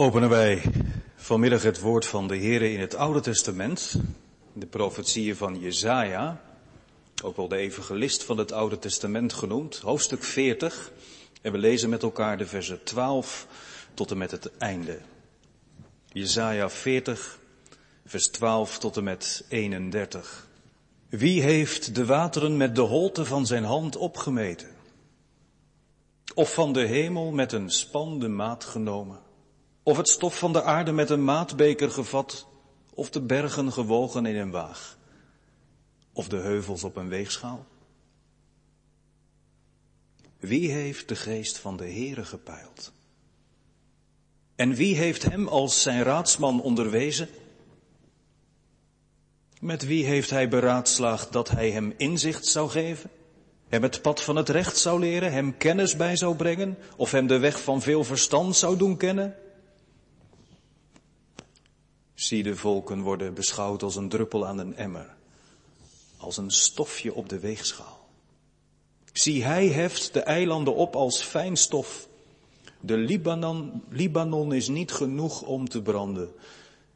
Openen wij vanmiddag het woord van de Heer in het Oude Testament, de profetieën van Jezaja, ook wel de evangelist van het Oude Testament genoemd, hoofdstuk 40. En we lezen met elkaar de versen 12 tot en met het einde. Jezaja 40, vers 12 tot en met 31. Wie heeft de wateren met de holte van zijn hand opgemeten? Of van de hemel met een span de maat genomen? Of het stof van de aarde met een maatbeker gevat? Of de bergen gewogen in een waag? Of de heuvels op een weegschaal? Wie heeft de geest van de Heere gepeild? En wie heeft hem als zijn raadsman onderwezen? Met wie heeft hij beraadslaagd dat hij hem inzicht zou geven? Hem het pad van het recht zou leren, hem kennis bij zou brengen, of hem de weg van veel verstand zou doen kennen? Zie de volken worden beschouwd als een druppel aan een emmer, als een stofje op de weegschaal. Zie hij heft de eilanden op als fijn stof. De Libanon, Libanon is niet genoeg om te branden.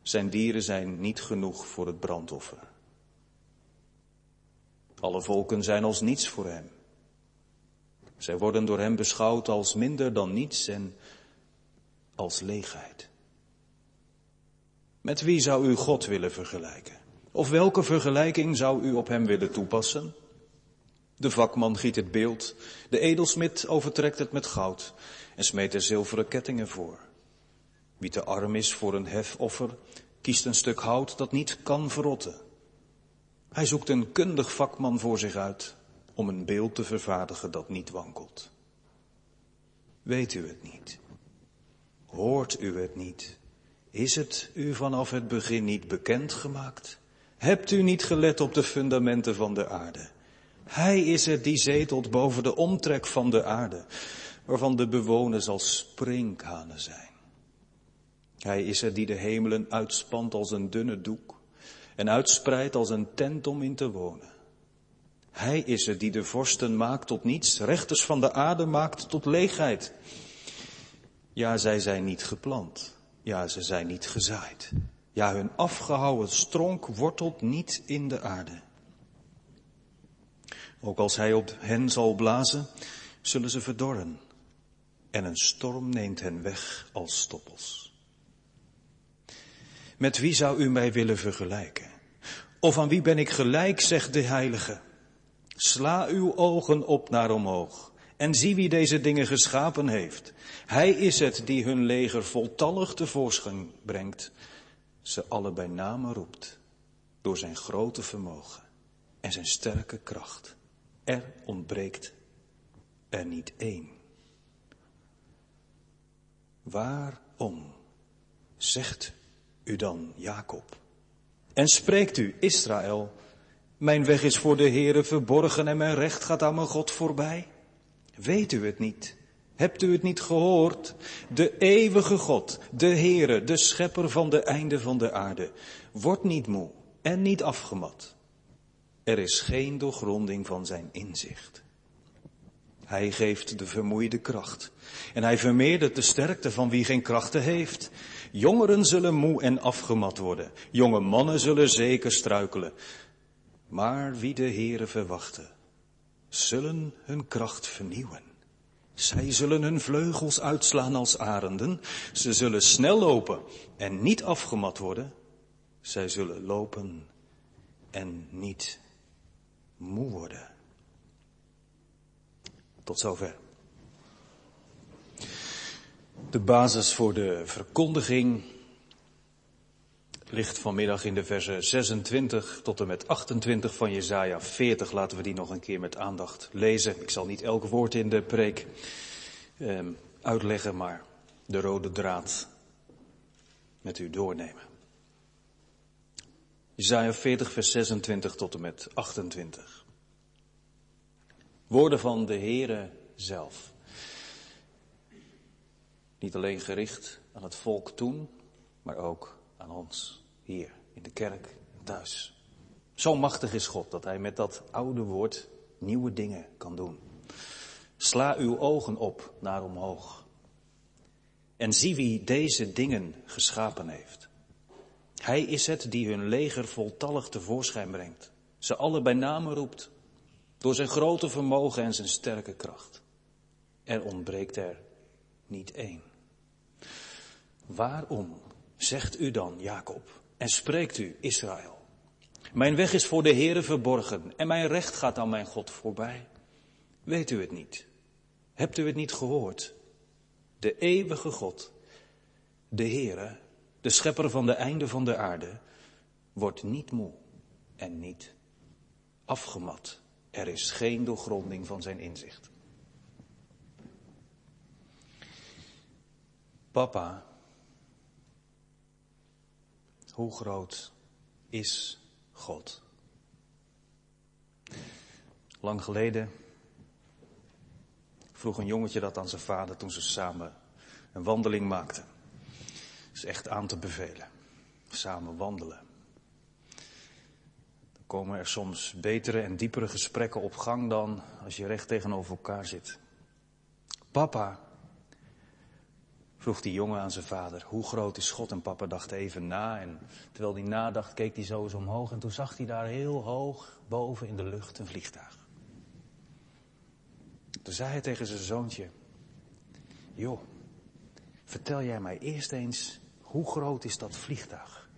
Zijn dieren zijn niet genoeg voor het brandoffer. Alle volken zijn als niets voor hem. Zij worden door hem beschouwd als minder dan niets en als leegheid. Met wie zou u God willen vergelijken? Of welke vergelijking zou u op hem willen toepassen? De vakman giet het beeld, de edelsmid overtrekt het met goud en smeet er zilveren kettingen voor. Wie te arm is voor een hefoffer, kiest een stuk hout dat niet kan verrotten. Hij zoekt een kundig vakman voor zich uit om een beeld te vervaardigen dat niet wankelt. Weet u het niet? Hoort u het niet? Is het u vanaf het begin niet bekend gemaakt? Hebt u niet gelet op de fundamenten van de aarde? Hij is het die zetelt boven de omtrek van de aarde, waarvan de bewoners als sprinkhanen zijn. Hij is het die de hemelen uitspant als een dunne doek en uitspreidt als een tent om in te wonen. Hij is het die de vorsten maakt tot niets, rechters van de aarde maakt tot leegheid. Ja, zij zijn niet geplant. Ja, ze zijn niet gezaaid. Ja, hun afgehouwen stronk wortelt niet in de aarde. Ook als hij op hen zal blazen, zullen ze verdorren. En een storm neemt hen weg als stoppels. Met wie zou u mij willen vergelijken? Of aan wie ben ik gelijk, zegt de heilige? Sla uw ogen op naar omhoog en zie wie deze dingen geschapen heeft. Hij is het die hun leger voltallig tevoorschijn brengt, ze alle bij name roept, door zijn grote vermogen en zijn sterke kracht. Er ontbreekt er niet één. Waarom zegt u dan Jacob? En spreekt u Israël, mijn weg is voor de Heere verborgen en mijn recht gaat aan mijn God voorbij? Weet u het niet? Hebt u het niet gehoord? De eeuwige God, de Heere, de schepper van de einde van de aarde, wordt niet moe en niet afgemat. Er is geen doorgronding van zijn inzicht. Hij geeft de vermoeide kracht. En hij vermeerdert de sterkte van wie geen krachten heeft. Jongeren zullen moe en afgemat worden. Jonge mannen zullen zeker struikelen. Maar wie de Heere verwachten, zullen hun kracht vernieuwen. Zij zullen hun vleugels uitslaan als arenden. Ze zullen snel lopen en niet afgemat worden. Zij zullen lopen en niet moe worden. Tot zover. De basis voor de verkondiging ligt vanmiddag in de versen 26 tot en met 28 van Jesaja 40. Laten we die nog een keer met aandacht lezen. Ik zal niet elk woord in de preek eh, uitleggen, maar de rode draad met u doornemen. Jesaja 40 vers 26 tot en met 28. Woorden van de Heere zelf. Niet alleen gericht aan het volk toen, maar ook aan ons hier in de kerk thuis. Zo machtig is God dat Hij met dat oude woord nieuwe dingen kan doen. Sla uw ogen op naar omhoog. En zie wie deze dingen geschapen heeft. Hij is het die hun leger voltallig tevoorschijn brengt. Ze alle bij name roept. Door zijn grote vermogen en zijn sterke kracht. Er ontbreekt er niet één. Waarom zegt u dan, Jacob, en spreekt u, Israël? Mijn weg is voor de Heere verborgen en mijn recht gaat aan mijn God voorbij. Weet u het niet? Hebt u het niet gehoord? De eeuwige God, de Heere, de schepper van de einde van de aarde, wordt niet moe en niet afgemat. Er is geen doorgronding van zijn inzicht. Papa, hoe groot is God? Lang geleden vroeg een jongetje dat aan zijn vader toen ze samen een wandeling maakten. Dat is echt aan te bevelen. Samen wandelen. Dan komen er soms betere en diepere gesprekken op gang dan als je recht tegenover elkaar zit. Papa, vroeg die jongen aan zijn vader, hoe groot is God? En papa dacht even na en terwijl hij nadacht keek hij zo eens omhoog en toen zag hij daar heel hoog boven in de lucht een vliegtuig. Toen zei hij tegen zijn zoontje, joh, vertel jij mij eerst eens, hoe groot is dat vliegtuig?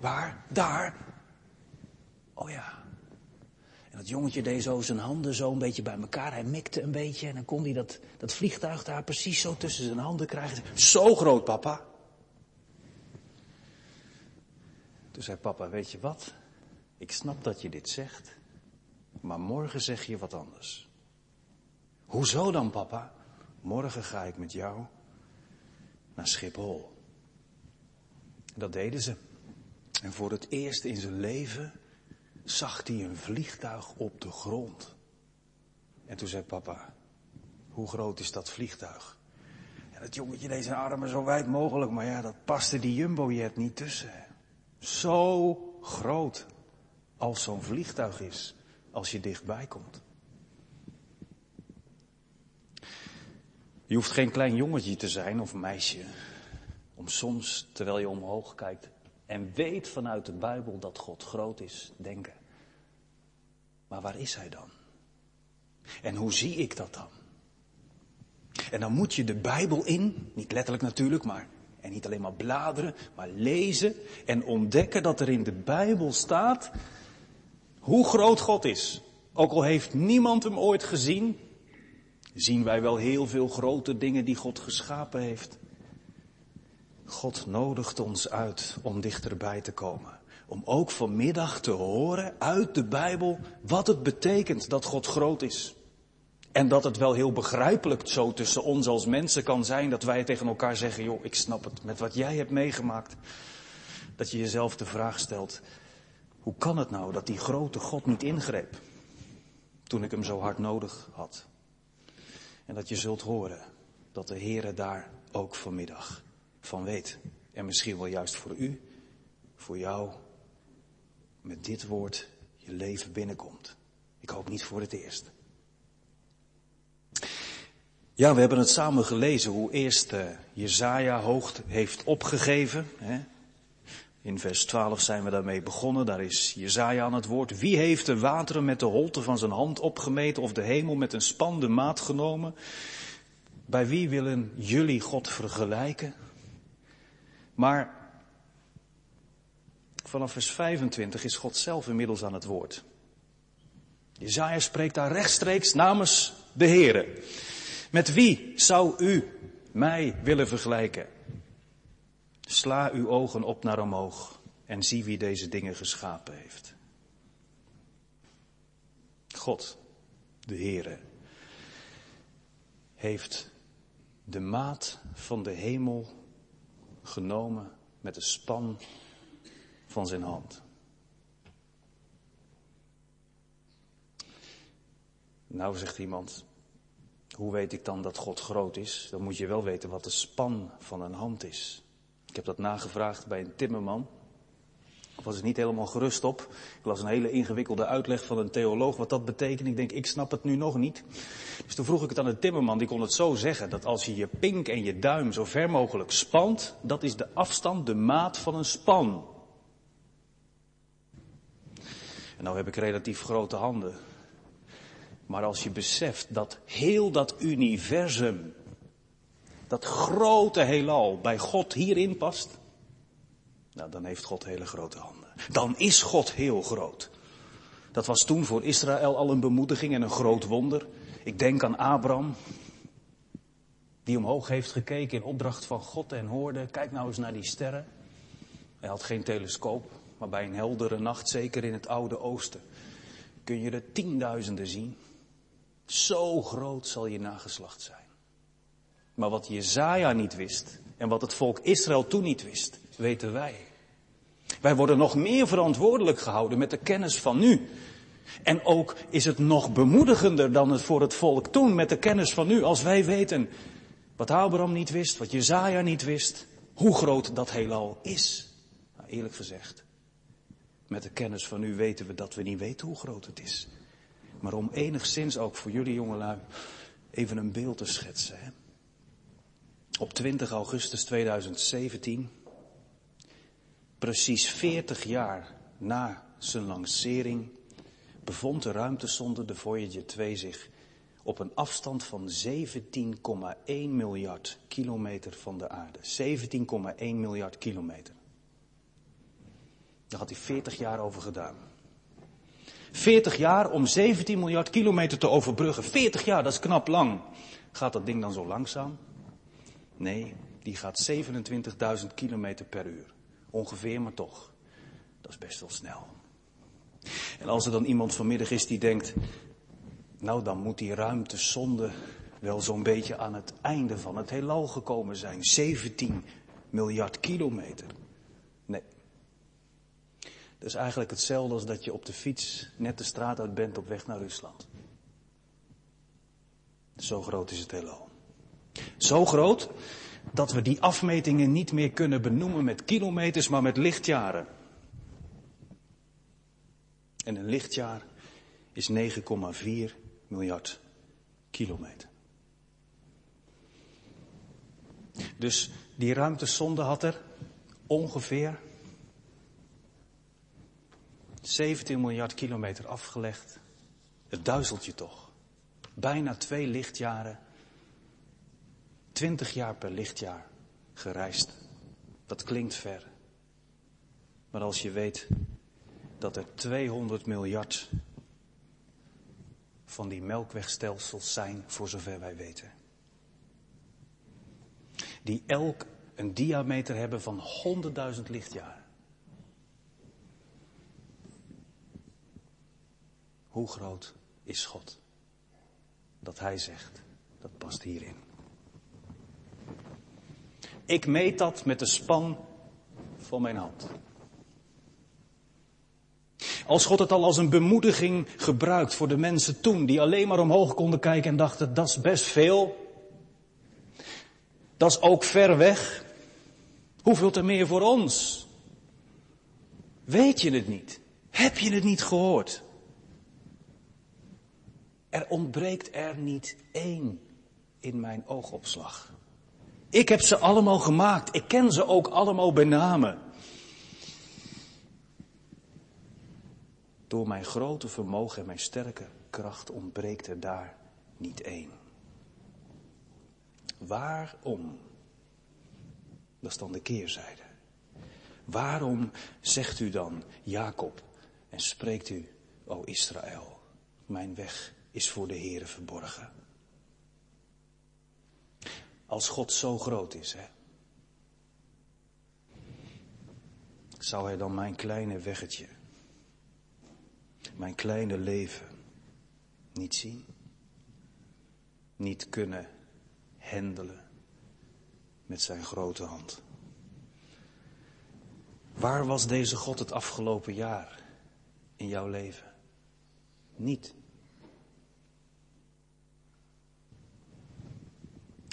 Waar? Daar? Oh ja. En dat jongetje deed zo zijn handen zo een beetje bij elkaar. Hij mikte een beetje en dan kon hij dat, dat vliegtuig daar precies zo tussen zijn handen krijgen. Zo groot, papa. Toen zei papa, weet je wat? Ik snap dat je dit zegt, maar morgen zeg je wat anders. Hoezo dan, papa? Morgen ga ik met jou naar Schiphol. Dat deden ze. En voor het eerst in zijn leven zag hij een vliegtuig op de grond. En toen zei papa, hoe groot is dat vliegtuig? En dat jongetje deed zijn armen zo wijd mogelijk, maar ja, dat paste die jumbojet niet tussen. Zo groot als zo'n vliegtuig is, als je dichtbij komt. Je hoeft geen klein jongetje te zijn of meisje om soms, terwijl je omhoog kijkt en weet vanuit de Bijbel dat God groot is, denken. Maar waar is Hij dan? En hoe zie ik dat dan? En dan moet je de Bijbel in, niet letterlijk natuurlijk, maar en niet alleen maar bladeren, maar lezen en ontdekken dat er in de Bijbel staat hoe groot God is. Ook al heeft niemand hem ooit gezien, zien wij wel heel veel grote dingen die God geschapen heeft. God nodigt ons uit om dichterbij te komen. Om ook vanmiddag te horen uit de Bijbel wat het betekent dat God groot is. En dat het wel heel begrijpelijk zo tussen ons als mensen kan zijn dat wij tegen elkaar zeggen, joh, ik snap het met wat jij hebt meegemaakt. Dat je jezelf de vraag stelt, hoe kan het nou dat die grote God niet ingreep toen ik hem zo hard nodig had? En dat je zult horen dat de Heere daar ook vanmiddag van weet. En misschien wel juist voor u, voor jou, met dit woord je leven binnenkomt. Ik hoop niet voor het eerst. Ja, we hebben het samen gelezen hoe eerst uh, Jezaja hoogte heeft opgegeven. Hè? In vers 12 zijn we daarmee begonnen. Daar is Jezaja aan het woord. Wie heeft de wateren met de holte van zijn hand opgemeten of de hemel met een span de maat genomen? Bij wie willen jullie God vergelijken? Maar vanaf vers 25 is God zelf inmiddels aan het woord. Jezaja spreekt daar rechtstreeks namens de Heere. Met wie zou u mij willen vergelijken? Sla uw ogen op naar omhoog en zie wie deze dingen geschapen heeft. God, de Heere, heeft de maat van de hemel genomen met de span van zijn hand. Nou, zegt iemand, hoe weet ik dan dat God groot is? Dan moet je wel weten wat de span van een hand is. Ik heb dat nagevraagd bij een timmerman. Ik was er niet helemaal gerust op. Ik las een hele ingewikkelde uitleg van een theoloog wat dat betekent. Ik denk, ik snap het nu nog niet. Dus toen vroeg ik het aan de timmerman, die kon het zo zeggen, dat als je je pink en je duim zo ver mogelijk spant, dat is de afstand, de maat van een span. En nou heb ik relatief grote handen. Maar als je beseft dat heel dat universum, dat grote heelal bij God hierin past, nou dan heeft God hele grote handen. Dan is God heel groot. Dat was toen voor Israël al een bemoediging en een groot wonder. Ik denk aan Abraham, die omhoog heeft gekeken in opdracht van God en hoorde, kijk nou eens naar die sterren. Hij had geen telescoop, maar bij een heldere nacht, zeker in het Oude Oosten, kun je er tienduizenden zien. Zo groot zal je nageslacht zijn. Maar wat Jezaja niet wist en wat het volk Israël toen niet wist, weten wij. Wij worden nog meer verantwoordelijk gehouden met de kennis van nu. En ook is het nog bemoedigender dan het voor het volk toen met de kennis van nu, als wij weten wat Abraham niet wist, wat Jezaja niet wist, hoe groot dat heelal is. Nou, eerlijk gezegd, met de kennis van nu weten we dat we niet weten hoe groot het is. Maar om enigszins ook voor jullie jongelui even een beeld te schetsen. Hè? Op 20 augustus 2017, precies 40 jaar na zijn lancering, bevond de ruimtesonde de Voyager 2 zich op een afstand van 17,1 miljard kilometer van de aarde. 17,1 miljard kilometer. Daar had hij 40 jaar over gedaan. 40 jaar om 17 miljard kilometer te overbruggen. 40 jaar, dat is knap lang. Gaat dat ding dan zo langzaam? Nee, die gaat 27.000 kilometer per uur. Ongeveer, maar toch. Dat is best wel snel. En als er dan iemand vanmiddag is die denkt, nou dan moet die ruimtesonde wel zo'n beetje aan het einde van het heelal gekomen zijn. 17 miljard kilometer. Nee. Dat is eigenlijk hetzelfde als dat je op de fiets net de straat uit bent op weg naar Rusland. Zo groot is het heelal. Zo groot dat we die afmetingen niet meer kunnen benoemen met kilometers, maar met lichtjaren. En een lichtjaar is 9,4 miljard kilometer. Dus die ruimtesonde had er ongeveer 17 miljard kilometer afgelegd. Het duizelt je toch. Bijna twee lichtjaren. 20 jaar per lichtjaar gereisd. Dat klinkt ver. Maar als je weet dat er 200 miljard van die melkwegstelsels zijn, voor zover wij weten. Die elk een diameter hebben van 100.000 lichtjaar. Hoe groot is God? Dat Hij zegt, dat past hierin. Ik meet dat met de span van mijn hand. Als God het al als een bemoediging gebruikt voor de mensen toen, die alleen maar omhoog konden kijken en dachten, dat is best veel. Dat is ook ver weg. Hoeveel te meer voor ons? Weet je het niet? Heb je het niet gehoord? Er ontbreekt er niet één in mijn oogopslag. Ik heb ze allemaal gemaakt. Ik ken ze ook allemaal bij namen. Door mijn grote vermogen en mijn sterke kracht ontbreekt er daar niet één. Waarom? Dat is dan de keerzijde. Waarom zegt u dan, Jacob, en spreekt u, o Israël, mijn weg is voor de Heere verborgen? Als God zo groot is, hè? Zou hij dan mijn kleine weggetje mijn kleine leven niet zien, niet kunnen handelen met zijn grote hand. Waar was deze God het afgelopen jaar in jouw leven? Niet.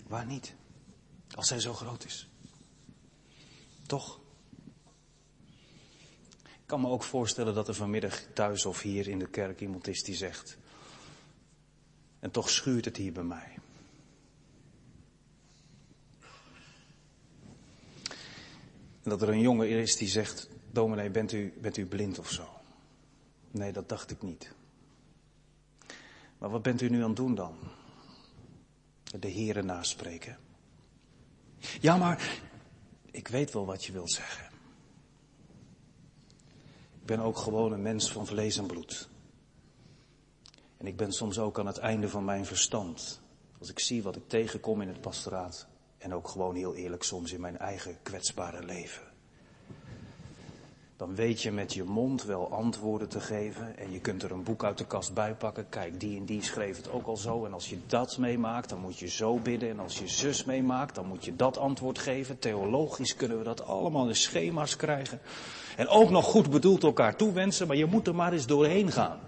Waar niet? Als hij zo groot is. Toch? Ik kan me ook voorstellen dat er vanmiddag thuis of hier in de kerk iemand is die zegt, en toch schuurt het hier bij mij. En dat er een jongen is die zegt, dominee, bent u, bent u blind of zo? Nee, dat dacht ik niet. Maar wat bent u nu aan het doen dan? De heren naspreken. Ja, maar ik weet wel wat je wilt zeggen. Ik ben ook gewoon een mens van vlees en bloed. En ik ben soms ook aan het einde van mijn verstand. Als ik zie wat ik tegenkom in het pastoraat. En ook gewoon heel eerlijk soms in mijn eigen kwetsbare leven. Dan weet je met je mond wel antwoorden te geven. En je kunt er een boek uit de kast bij pakken. Kijk, die en die schreef het ook al zo. En als je dat meemaakt, dan moet je zo bidden. En als je zus meemaakt, dan moet je dat antwoord geven. Theologisch kunnen we dat allemaal in schema's krijgen. En ook nog goed bedoeld elkaar toewensen. Maar je moet er maar eens doorheen gaan.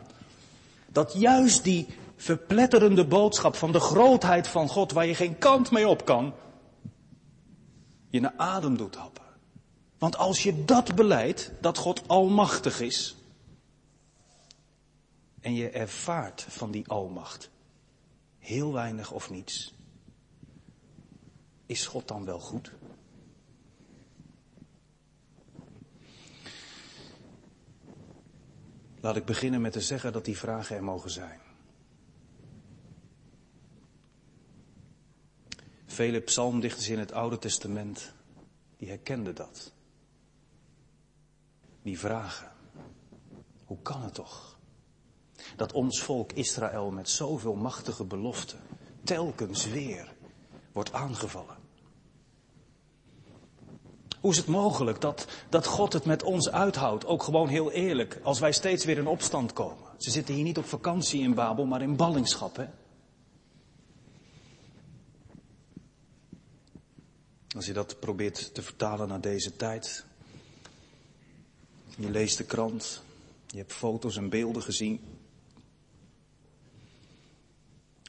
Dat juist die verpletterende boodschap van de grootheid van God, waar je geen kant mee op kan, je naar adem doet happen. Want als je dat beleidt, dat God almachtig is, en je ervaart van die almacht heel weinig of niets, is God dan wel goed? Laat ik beginnen met te zeggen dat die vragen er mogen zijn. Vele psalmdichters in het Oude Testament, die herkenden dat. Die vragen. Hoe kan het toch? Dat ons volk Israël met zoveel machtige beloften telkens weer wordt aangevallen. Hoe is het mogelijk dat, dat God het met ons uithoudt? Ook gewoon heel eerlijk, als wij steeds weer in opstand komen. Ze zitten hier niet op vakantie in Babel, maar in ballingschap. Hè? Als je dat probeert te vertalen naar deze tijd. Je leest de krant, je hebt foto's en beelden gezien.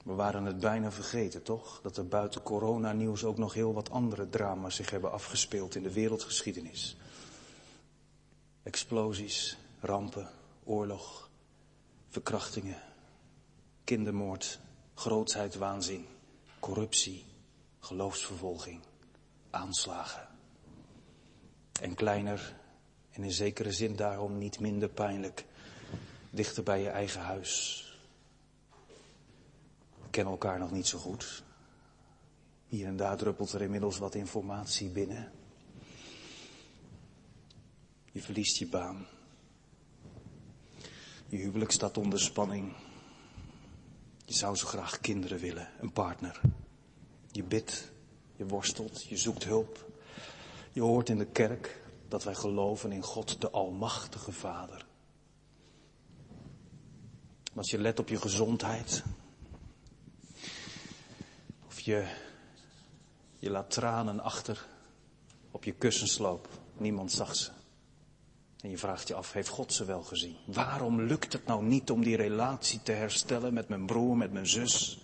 We waren het bijna vergeten, toch? Dat er buiten coronanieuws ook nog heel wat andere drama's zich hebben afgespeeld in de wereldgeschiedenis. Explosies, rampen, oorlog, verkrachtingen, kindermoord, grootsheid, waanzin, corruptie, geloofsvervolging, aanslagen. En kleiner, en in zekere zin daarom niet minder pijnlijk, dichter bij je eigen huis, kennen elkaar nog niet zo goed. Hier en daar druppelt er inmiddels wat informatie binnen. Je verliest je baan. Je huwelijk staat onder spanning. Je zou zo graag kinderen willen, een partner. Je bidt, je worstelt, je zoekt hulp. Je hoort in de kerk dat wij geloven in God, de Almachtige Vader. Als je let op je gezondheid, je, je laat tranen achter op je kussensloop. Niemand zag ze. En je vraagt je af, heeft God ze wel gezien? Waarom lukt het nou niet om die relatie te herstellen met mijn broer, met mijn zus?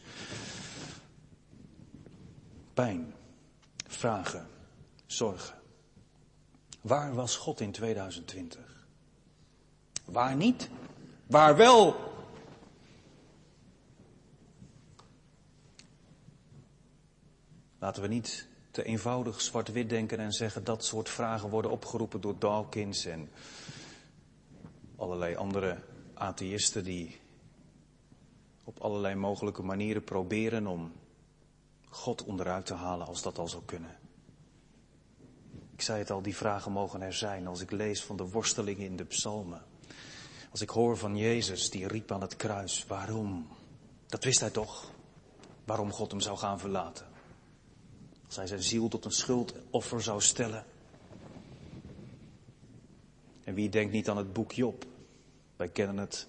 Pijn, vragen, zorgen. Waar was God in 2020? Waar niet? Waar wel? Laten we niet te eenvoudig zwart-wit denken en zeggen dat soort vragen worden opgeroepen door Dawkins en allerlei andere atheïsten die op allerlei mogelijke manieren proberen om God onderuit te halen als dat al zou kunnen. Ik zei het al, die vragen mogen er zijn als ik lees van de worstelingen in de psalmen. Als ik hoor van Jezus die riep aan het kruis, waarom? Dat wist hij toch, waarom God hem zou gaan verlaten. Als hij zijn ziel tot een schuldoffer zou stellen. En wie denkt niet aan het boek Job? Wij kennen het.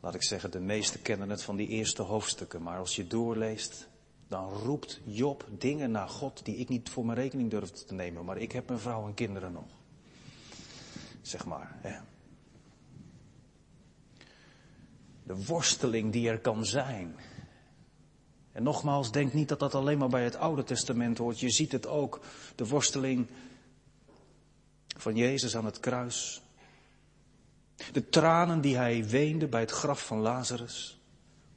Laat ik zeggen, de meesten kennen het van die eerste hoofdstukken. Maar als je doorleest, dan roept Job dingen naar God die ik niet voor mijn rekening durf te nemen. Maar ik heb mijn vrouw en kinderen nog. Zeg maar. Hè. De worsteling die er kan zijn en nogmaals, denk niet dat dat alleen maar bij het Oude Testament hoort. Je ziet het ook, de worsteling van Jezus aan het kruis. De tranen die hij weende bij het graf van Lazarus.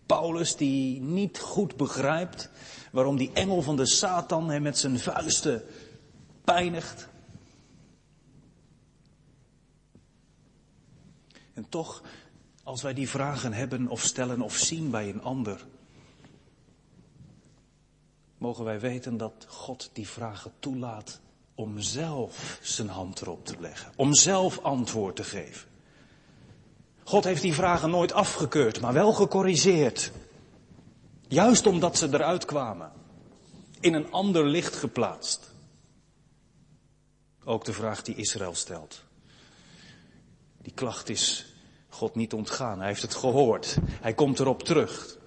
Paulus die niet goed begrijpt waarom die engel van de Satan hem met zijn vuisten pijnigt. En toch, als wij die vragen hebben of stellen of zien bij een ander, mogen wij weten dat God die vragen toelaat om zelf zijn hand erop te leggen, om zelf antwoord te geven. God heeft die vragen nooit afgekeurd, maar wel gecorrigeerd. Juist omdat ze eruit kwamen. In een ander licht geplaatst. Ook de vraag die Israël stelt. Die klacht is God niet ontgaan. Hij heeft het gehoord. Hij komt erop terug.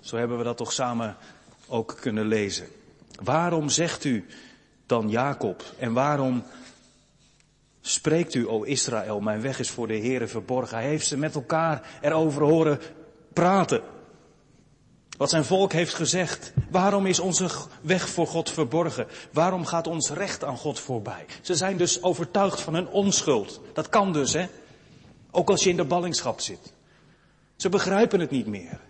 Zo hebben we dat toch samen ook kunnen lezen. Waarom zegt u dan Jacob? En waarom spreekt u, o Israël, mijn weg is voor de Heere verborgen? Hij heeft ze met elkaar erover horen praten. Wat zijn volk heeft gezegd. Waarom is onze weg voor God verborgen? Waarom gaat ons recht aan God voorbij? Ze zijn dus overtuigd van hun onschuld. Dat kan dus, hè? Ook als je in de ballingschap zit. Ze begrijpen het niet meer.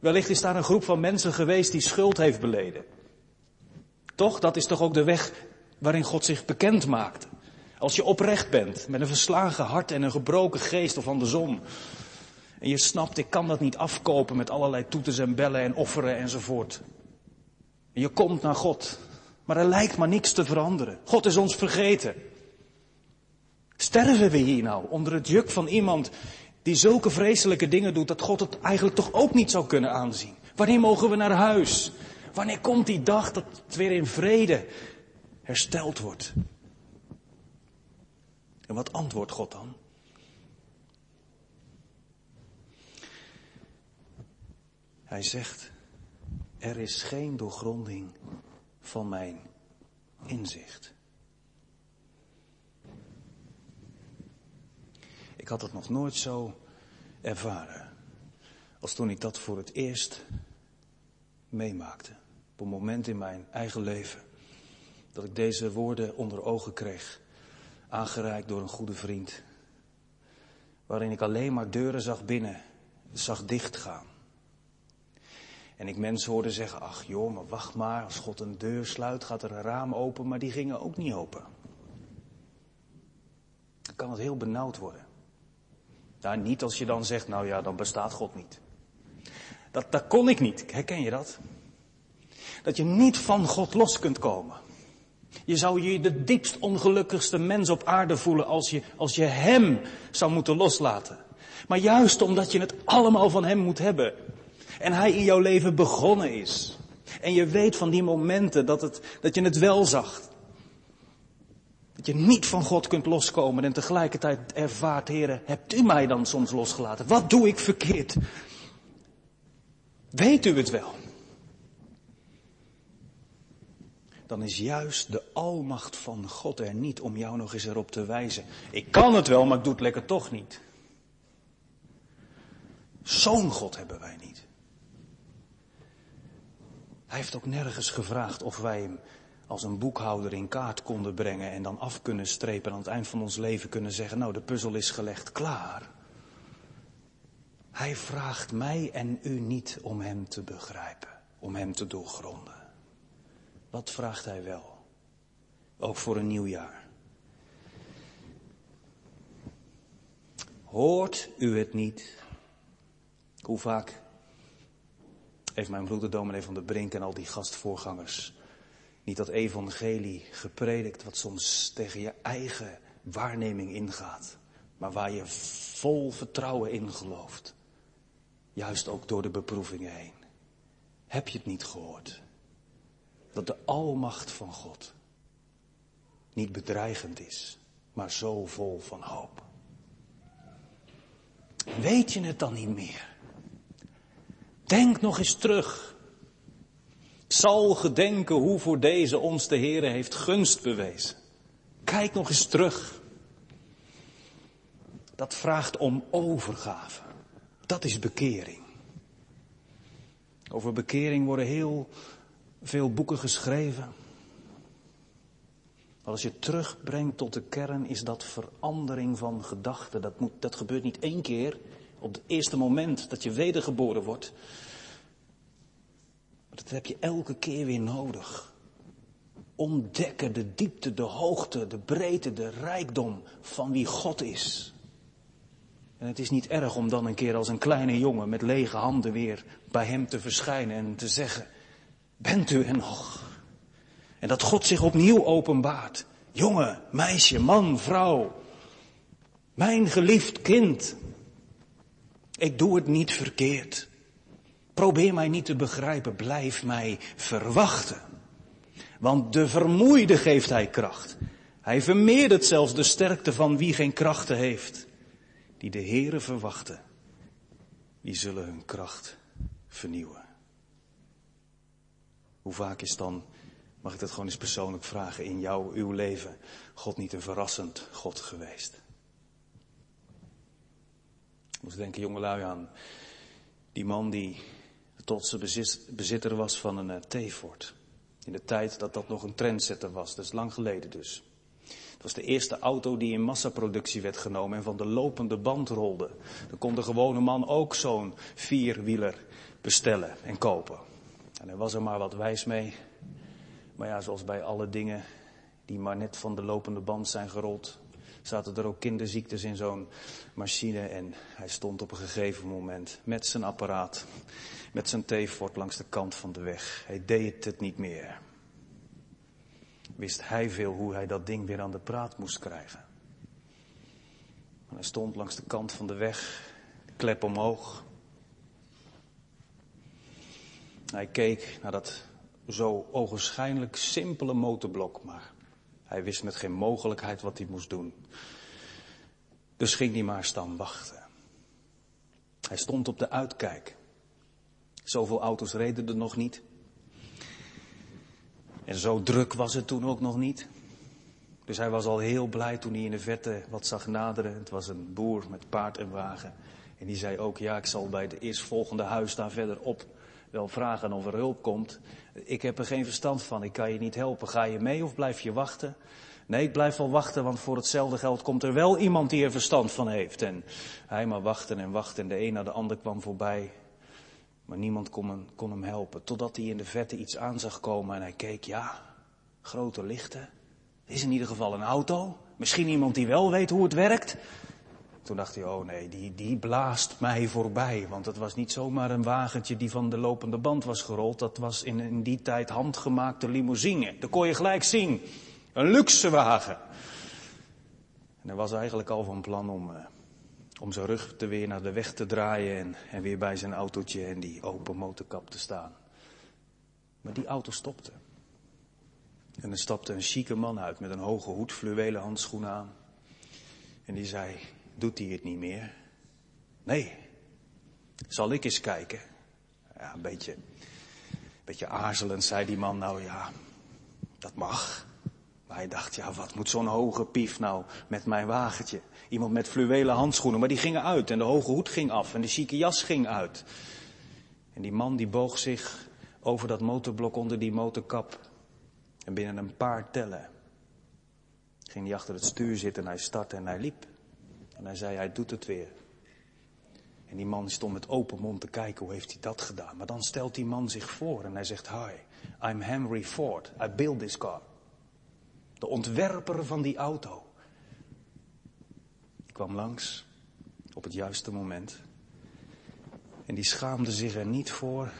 Wellicht is daar een groep van mensen geweest die schuld heeft beleden. Toch? Dat is toch ook de weg waarin God zich bekend maakte. Als je oprecht bent, met een verslagen hart en een gebroken geest of andersom. En je snapt, ik kan dat niet afkopen met allerlei toeters en bellen en offeren enzovoort. En je komt naar God. Maar er lijkt maar niks te veranderen. God is ons vergeten. Sterven we hier nou onder het juk van iemand die zulke vreselijke dingen doet dat God het eigenlijk toch ook niet zou kunnen aanzien? Wanneer mogen we naar huis? Wanneer komt die dag dat het weer in vrede hersteld wordt? En wat antwoordt God dan? Hij zegt, er is geen doorgronding van mijn inzicht. Ik had het nog nooit zo ervaren als toen ik dat voor het eerst meemaakte. Op een moment in mijn eigen leven dat ik deze woorden onder ogen kreeg, aangereikt door een goede vriend, waarin ik alleen maar deuren zag binnen, zag dichtgaan. En ik mensen hoorde zeggen, ach joh, maar wacht maar, als God een deur sluit, gaat er een raam open, maar die gingen ook niet open. Dan kan het heel benauwd worden. Nou, niet als je dan zegt, nou ja, dan bestaat God niet. Dat, dat kon ik niet. Herken je dat? Dat je niet van God los kunt komen. Je zou je de diepst ongelukkigste mens op aarde voelen als je, als je Hem zou moeten loslaten. Maar juist omdat je het allemaal van Hem moet hebben. En Hij in jouw leven begonnen is. En je weet van die momenten dat, het, dat je het wel zag. Dat je niet van God kunt loskomen en tegelijkertijd ervaart, heren, hebt u mij dan soms losgelaten? Wat doe ik verkeerd? Weet u het wel? Dan is juist de almacht van God er niet om jou nog eens erop te wijzen. Ik kan het wel, maar ik doe het lekker toch niet. Zo'n God hebben wij niet. Hij heeft ook nergens gevraagd of wij hem als een boekhouder in kaart konden brengen en dan af kunnen strepen en aan het eind van ons leven kunnen zeggen, nou de puzzel is gelegd, klaar. Hij vraagt mij en u niet om hem te begrijpen, om hem te doorgronden. Wat vraagt hij wel? Ook voor een nieuw jaar. Hoort u het niet? Hoe vaak heeft mijn broeder dominee van de Brink en al die gastvoorgangers niet dat evangelie gepredikt wat soms tegen je eigen waarneming ingaat, maar waar je vol vertrouwen in gelooft. Juist ook door de beproevingen heen. Heb je het niet gehoord? Dat de almacht van God niet bedreigend is, maar zo vol van hoop. Weet je het dan niet meer? Denk nog eens terug. Zal gedenken hoe voor deze ons de Heere heeft gunst bewezen. Kijk nog eens terug. Dat vraagt om overgave. Dat is bekering. Over bekering worden heel veel boeken geschreven. Maar als je terugbrengt tot de kern, is dat verandering van gedachten. Dat, moet, dat gebeurt niet één keer op het eerste moment dat je wedergeboren wordt. Maar dat heb je elke keer weer nodig. Ontdekken de diepte, de hoogte, de breedte, de rijkdom van wie God is. En het is niet erg om dan een keer als een kleine jongen met lege handen weer bij hem te verschijnen en te zeggen, bent u er nog? En dat God zich opnieuw openbaart. Jongen, meisje, man, vrouw. Mijn geliefd kind. Ik doe het niet verkeerd. Probeer mij niet te begrijpen, blijf mij verwachten. Want de vermoeide geeft hij kracht. Hij vermeerdert zelfs de sterkte van wie geen krachten heeft. Die de Heere verwachten, die zullen hun kracht vernieuwen. Hoe vaak is dan, mag ik dat gewoon eens persoonlijk vragen, in jouw, uw leven, God niet een verrassend God geweest? Ik moest denken, jongelui, aan die man die bezit, bezitter was van een uh, In de tijd dat dat nog een trendsetter was, dat is lang geleden dus. Het was de eerste auto die in massaproductie werd genomen en van de lopende band rolde. Dan kon de gewone man ook zo'n vierwieler bestellen en kopen. En er was er maar wat wijs mee. Maar ja, zoals bij alle dingen die maar net van de lopende band zijn gerold, zaten er ook kinderziektes in zo'n machine. En hij stond op een gegeven moment met zijn apparaat, met zijn theefort langs de kant van de weg. Hij deed het niet meer. Wist hij veel hoe hij dat ding weer aan de praat moest krijgen. hij stond langs de kant van de weg, klep omhoog. Hij keek naar dat zo ogenschijnlijk simpele motorblok, maar hij wist met geen mogelijkheid wat hij moest doen. Dus ging hij maar staan wachten. Hij stond op de uitkijk. Zoveel auto's reden er nog niet. En zo druk was het toen ook nog niet. Dus hij was al heel blij toen hij in de verte wat zag naderen. Het was een boer met paard en wagen. En die zei ook, ja, ik zal bij het eerstvolgende huis daar verderop wel vragen of er hulp komt. Ik heb er geen verstand van, ik kan je niet helpen. Ga je mee of blijf je wachten? Nee, ik blijf wel wachten, want voor hetzelfde geld komt er wel iemand die er verstand van heeft. En hij maar wachten en wachten en de een naar de ander kwam voorbij. Maar niemand kon hem, kon hem helpen. Totdat hij in de verte iets aan zag komen en hij keek, ja, grote lichten. Is in ieder geval een auto. Misschien iemand die wel weet hoe het werkt. Toen dacht hij, oh nee, die, die blaast mij voorbij. Want het was niet zomaar een wagentje die van de lopende band was gerold. Dat was in, in die tijd handgemaakte limousine. Dat kon je gelijk zien. Een luxe wagen. En hij was eigenlijk al van plan om, uh, om zijn rug te weer naar de weg te draaien en, en weer bij zijn autootje en die open motorkap te staan. Maar die auto stopte. En er stapte een chique man uit met een hoge hoed, fluwelen handschoenen aan. En die zei, doet hij het niet meer? Nee. Zal ik eens kijken? Ja, een beetje, een beetje aarzelend zei die man, nou ja, dat mag. Maar hij dacht, ja, wat moet zo'n hoge pief nou met mijn wagentje? Iemand met fluwelen handschoenen, maar die gingen uit en de hoge hoed ging af en de chique jas ging uit. En die man die boog zich over dat motorblok onder die motorkap. En binnen een paar tellen ging hij achter het stuur zitten en hij startte en hij liep. En hij zei, hij doet het weer. En die man stond met open mond te kijken, hoe heeft hij dat gedaan? Maar dan stelt die man zich voor en hij zegt, hi, I'm Henry Ford, I built this car. De ontwerper van die auto. Die kwam langs op het juiste moment. En die schaamde zich er niet voor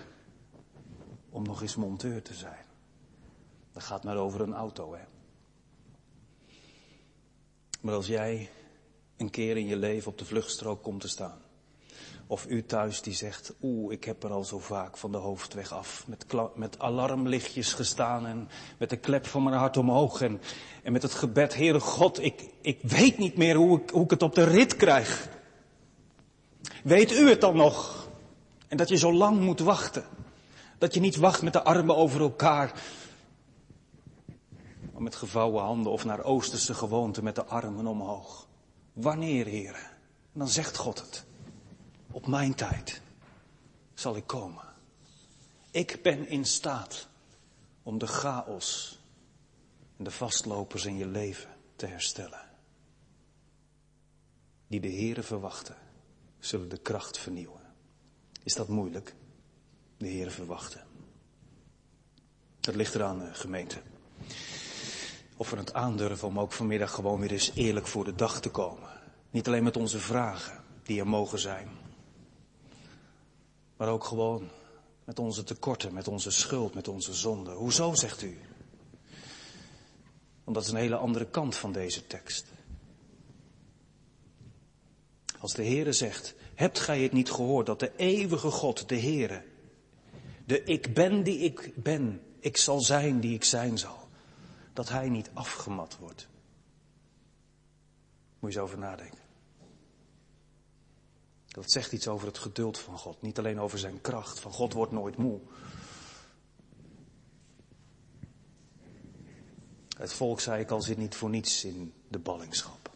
om nog eens monteur te zijn. Dat gaat maar over een auto, hè. Maar als jij een keer in je leven op de vluchtstrook komt te staan. Of u thuis die zegt, oeh, ik heb er al zo vaak van de hoofdweg af. Met, met alarmlichtjes gestaan en met de klep van mijn hart omhoog. En, en met het gebed, Heere God, ik, ik weet niet meer hoe ik, hoe ik het op de rit krijg. Weet u het dan nog? En dat je zo lang moet wachten. Dat je niet wacht met de armen over elkaar. Maar met gevouwen handen of naar oosterse gewoonte met de armen omhoog. Wanneer, heren? En dan zegt God het. Op mijn tijd zal ik komen. Ik ben in staat om de chaos en de vastlopers in je leven te herstellen. Die de Here verwachten, zullen de kracht vernieuwen. Is dat moeilijk? De Here verwachten. Dat ligt eraan, eh, gemeente. Of we het aandurven om ook vanmiddag gewoon weer eens eerlijk voor de dag te komen. Niet alleen met onze vragen, die er mogen zijn. Maar ook gewoon met onze tekorten, met onze schuld, met onze zonde. Hoezo, zegt u? Want dat is een hele andere kant van deze tekst. Als de Heere zegt, hebt gij het niet gehoord dat de eeuwige God, de Heere, de ik ben die ik ben, ik zal zijn die ik zijn zal, dat hij niet afgemat wordt. Moet je eens over nadenken. Dat zegt iets over het geduld van God, niet alleen over zijn kracht, van God wordt nooit moe. Het volk, zei ik al, zit niet voor niets in de ballingschap.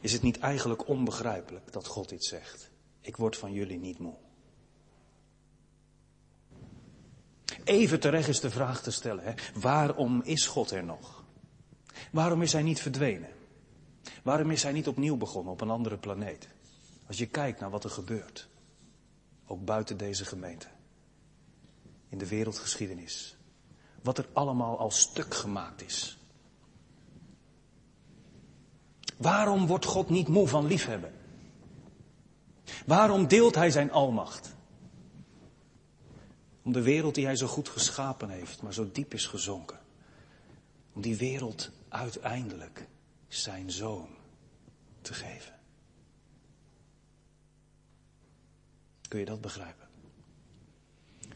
Is het niet eigenlijk onbegrijpelijk dat God iets zegt? Ik word van jullie niet moe. Even terecht is de vraag te stellen, hè? waarom is God er nog? Waarom is hij niet verdwenen? Waarom is hij niet opnieuw begonnen op een andere planeet? Als je kijkt naar wat er gebeurt, ook buiten deze gemeente, in de wereldgeschiedenis, wat er allemaal al stuk gemaakt is. Waarom wordt God niet moe van liefhebben? Waarom deelt hij zijn almacht? Om de wereld die hij zo goed geschapen heeft, maar zo diep is gezonken. Om die wereld uiteindelijk zijn zoon te geven. Kun je dat begrijpen?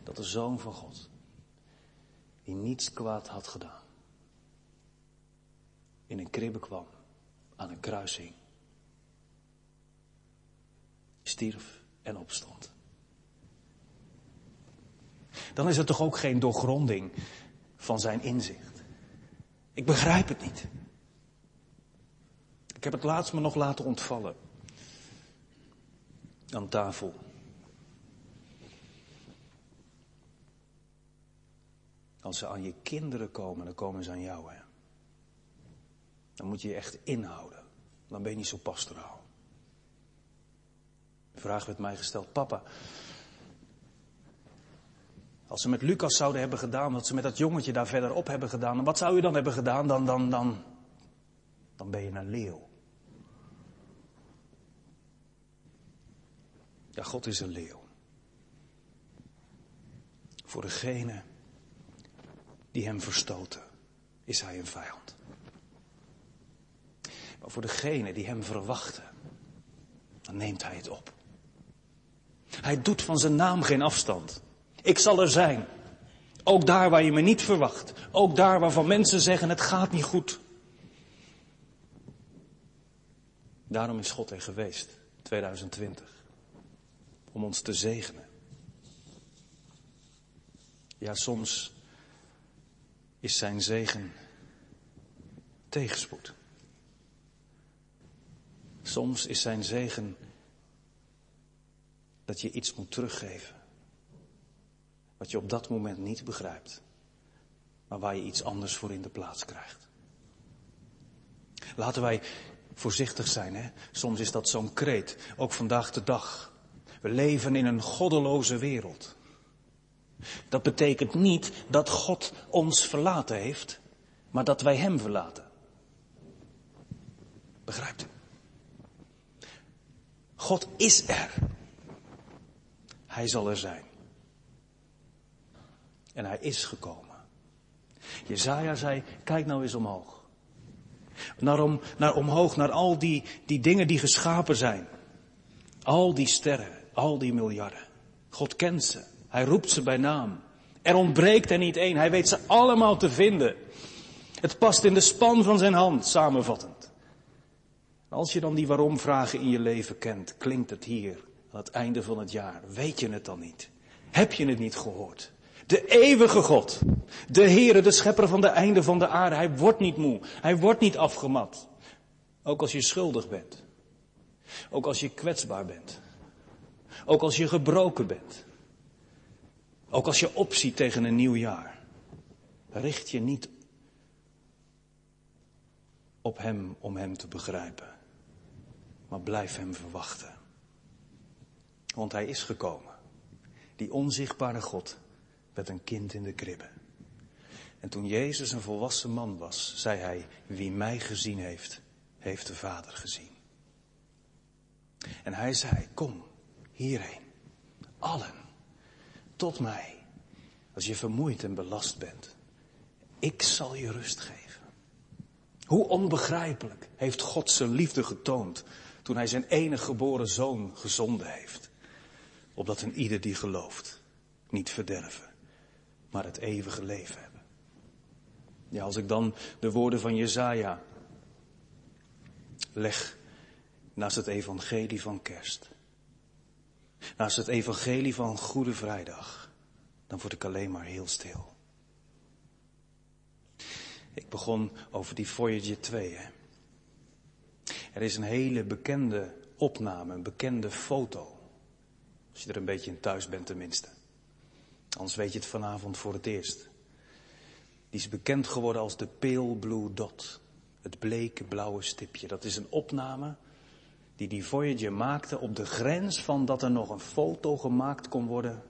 Dat de zoon van God, die niets kwaad had gedaan, in een kribbe kwam, aan een kruising, stierf en opstond. Dan is het toch ook geen doorgronding van zijn inzicht. Ik begrijp het niet. Ik heb het laatst me nog laten ontvallen. Aan tafel. Als ze aan je kinderen komen, dan komen ze aan jou. Hè? Dan moet je je echt inhouden. Dan ben je niet zo pastoraal. De vraag werd mij gesteld, papa. Als ze met Lucas zouden hebben gedaan wat ze met dat jongetje daar verderop hebben gedaan, wat zou je dan hebben gedaan? Dan, dan, dan, dan ben je een leeuw. Ja, God is een leeuw. Voor degene die hem verstoten, is hij een vijand. Maar voor degene die hem verwachten, dan neemt hij het op. Hij doet van zijn naam geen afstand. Ik zal er zijn. Ook daar waar je me niet verwacht. Ook daar waarvan mensen zeggen het gaat niet goed. Daarom is God er geweest, 2020 om ons te zegenen. Ja, soms is zijn zegen tegenspoed. Soms is zijn zegen dat je iets moet teruggeven. Wat je op dat moment niet begrijpt. Maar waar je iets anders voor in de plaats krijgt. Laten wij voorzichtig zijn. Hè? Soms is dat zo'n kreet. Ook vandaag de dag. We leven in een goddeloze wereld. Dat betekent niet dat God ons verlaten heeft, maar dat wij Hem verlaten. Begrijpt u? God is er. Hij zal er zijn. En hij is gekomen. Jezaja zei, kijk nou eens omhoog. Naar, om, naar omhoog, naar al die, die dingen die geschapen zijn. Al die sterren. Al die miljarden. God kent ze. Hij roept ze bij naam. Er ontbreekt er niet één. Hij weet ze allemaal te vinden. Het past in de span van zijn hand, samenvattend. Als je dan die waarom-vragen in je leven kent, klinkt het hier aan het einde van het jaar. Weet je het dan niet? Heb je het niet gehoord? De eeuwige God, de Heere, de schepper van de einde van de aarde, hij wordt niet moe, hij wordt niet afgemat. Ook als je schuldig bent. Ook als je kwetsbaar bent. Ook als je gebroken bent. Ook als je opziet tegen een nieuw jaar. richt je niet op Hem om Hem te begrijpen, maar blijf Hem verwachten. Want Hij is gekomen. Die onzichtbare God werd een kind in de kribbe. En toen Jezus een volwassen man was, zei hij, wie mij gezien heeft, heeft de Vader gezien. En hij zei, kom hierheen, allen, tot mij, als je vermoeid en belast bent. Ik zal je rust geven. Hoe onbegrijpelijk heeft God zijn liefde getoond toen hij zijn enige geboren zoon gezonden heeft. Opdat een ieder die gelooft niet verderven, maar het eeuwige leven hebben. Ja, als ik dan de woorden van Jezaja leg naast het evangelie van kerst, naast het evangelie van Goede Vrijdag, dan word ik alleen maar heel stil. Ik begon over die Voyager 2. Hè. Er is een hele bekende opname, een bekende foto. Als je er een beetje in thuis bent tenminste. Anders weet je het vanavond voor het eerst. Die is bekend geworden als de Pale Blue Dot. Het bleke blauwe stipje. Dat is een opname die die Voyager maakte op de grens van dat er nog een foto gemaakt kon worden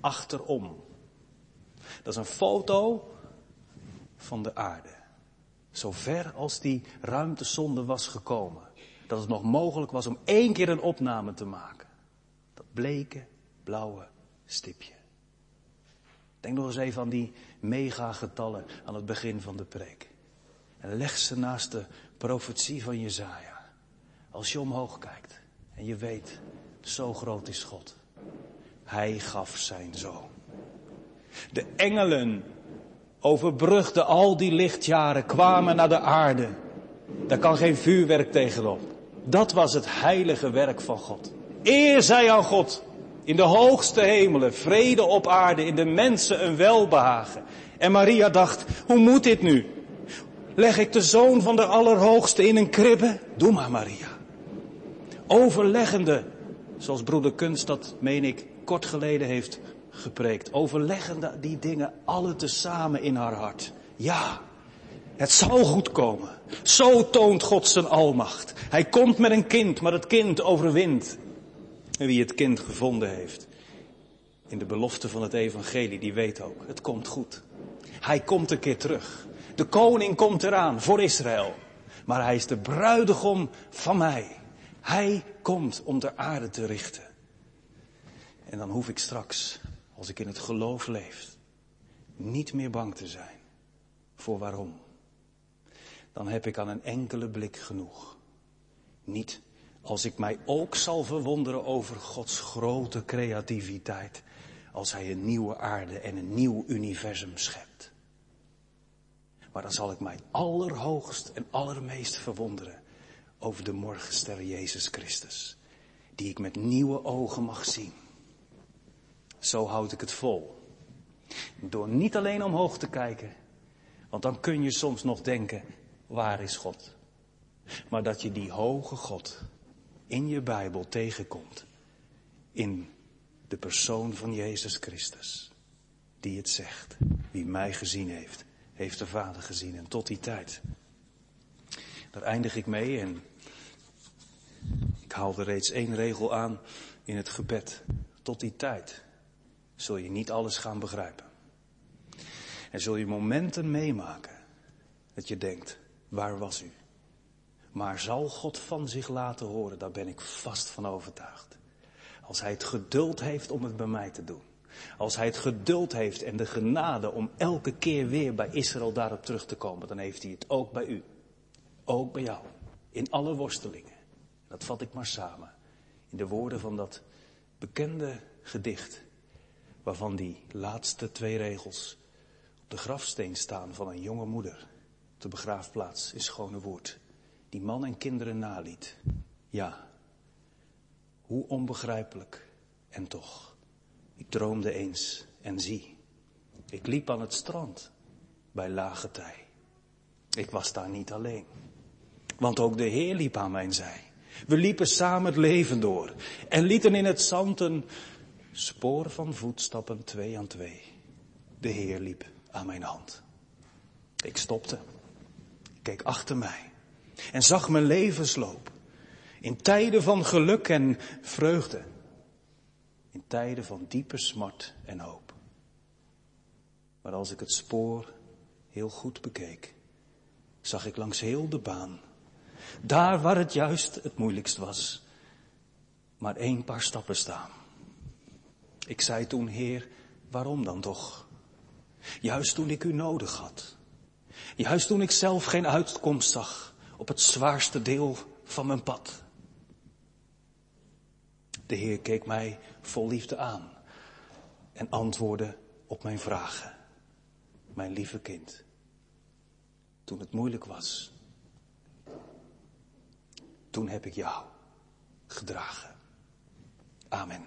achterom. Dat is een foto van de aarde. Zo ver als die ruimtesonde was gekomen. Dat het nog mogelijk was om één keer een opname te maken. Dat bleke blauwe stipje. Denk nog eens even aan die megagetallen aan het begin van de preek. En leg ze naast de profetie van Jezaja. Als je omhoog kijkt en je weet, zo groot is God. Hij gaf zijn zoon. De engelen overbrugden al die lichtjaren, kwamen naar de aarde. Daar kan geen vuurwerk tegenop. Dat was het heilige werk van God. Eer zij aan God. In de hoogste hemelen, vrede op aarde, in de mensen een welbehagen. En Maria dacht, hoe moet dit nu? Leg ik de zoon van de Allerhoogste in een kribbe? Doe maar, Maria. Overleggende, zoals broeder Kunst dat, meen ik, kort geleden heeft gepreekt. Overleggende die dingen alle tezamen in haar hart. Ja, het zal goed komen. Zo toont God zijn almacht. Hij komt met een kind, maar het kind overwint. En wie het kind gevonden heeft in de belofte van het evangelie, die weet ook, het komt goed. Hij komt een keer terug. De koning komt eraan voor Israël. Maar hij is de bruidegom van mij. Hij komt om de aarde te richten. En dan hoef ik straks, als ik in het geloof leef, niet meer bang te zijn. Voor waarom? Dan heb ik aan een enkele blik genoeg. Niet als ik mij ook zal verwonderen over Gods grote creativiteit. Als Hij een nieuwe aarde en een nieuw universum schept. Maar dan zal ik mij allerhoogst en allermeest verwonderen over de morgenster Jezus Christus. Die ik met nieuwe ogen mag zien. Zo houd ik het vol. Door niet alleen omhoog te kijken. Want dan kun je soms nog denken, waar is God? Maar dat je die hoge God in je Bijbel tegenkomt. In de persoon van Jezus Christus. Die het zegt. Wie mij gezien heeft, heeft de Vader gezien. En tot die tijd. Daar eindig ik mee en ik haalde reeds één regel aan in het gebed. Tot die tijd zul je niet alles gaan begrijpen. En zul je momenten meemaken dat je denkt, waar was u? Maar zal God van zich laten horen, daar ben ik vast van overtuigd. Als hij het geduld heeft om het bij mij te doen. Als hij het geduld heeft en de genade om elke keer weer bij Israël daarop terug te komen, dan heeft hij het ook bij u. Ook bij jou. In alle worstelingen. Dat vat ik maar samen. In de woorden van dat bekende gedicht. Waarvan die laatste twee regels op de grafsteen staan van een jonge moeder. Op de begraafplaats in Schone Woord die man en kinderen naliet. Ja, hoe onbegrijpelijk en toch. Ik droomde eens en zie, ik liep aan het strand bij lage tij. Ik was daar niet alleen, want ook de Heer liep aan mijn zij. We liepen samen het leven door en lieten in het zand een spoor van voetstappen twee aan twee. De Heer liep aan mijn hand. Ik stopte. Keek achter mij en zag mijn levensloop. In tijden van geluk en vreugde. In tijden van diepe smart en hoop. Maar als ik het spoor heel goed bekeek, zag ik langs heel de baan, daar waar het juist het moeilijkst was, maar één paar stappen staan. Ik zei toen, Heer, waarom dan toch? Juist toen ik u nodig had. Juist toen ik zelf geen uitkomst zag op het zwaarste deel van mijn pad. De Heer keek mij vol liefde aan en antwoordde op mijn vragen. Mijn lieve kind, toen het moeilijk was, toen heb ik jou gedragen. Amen.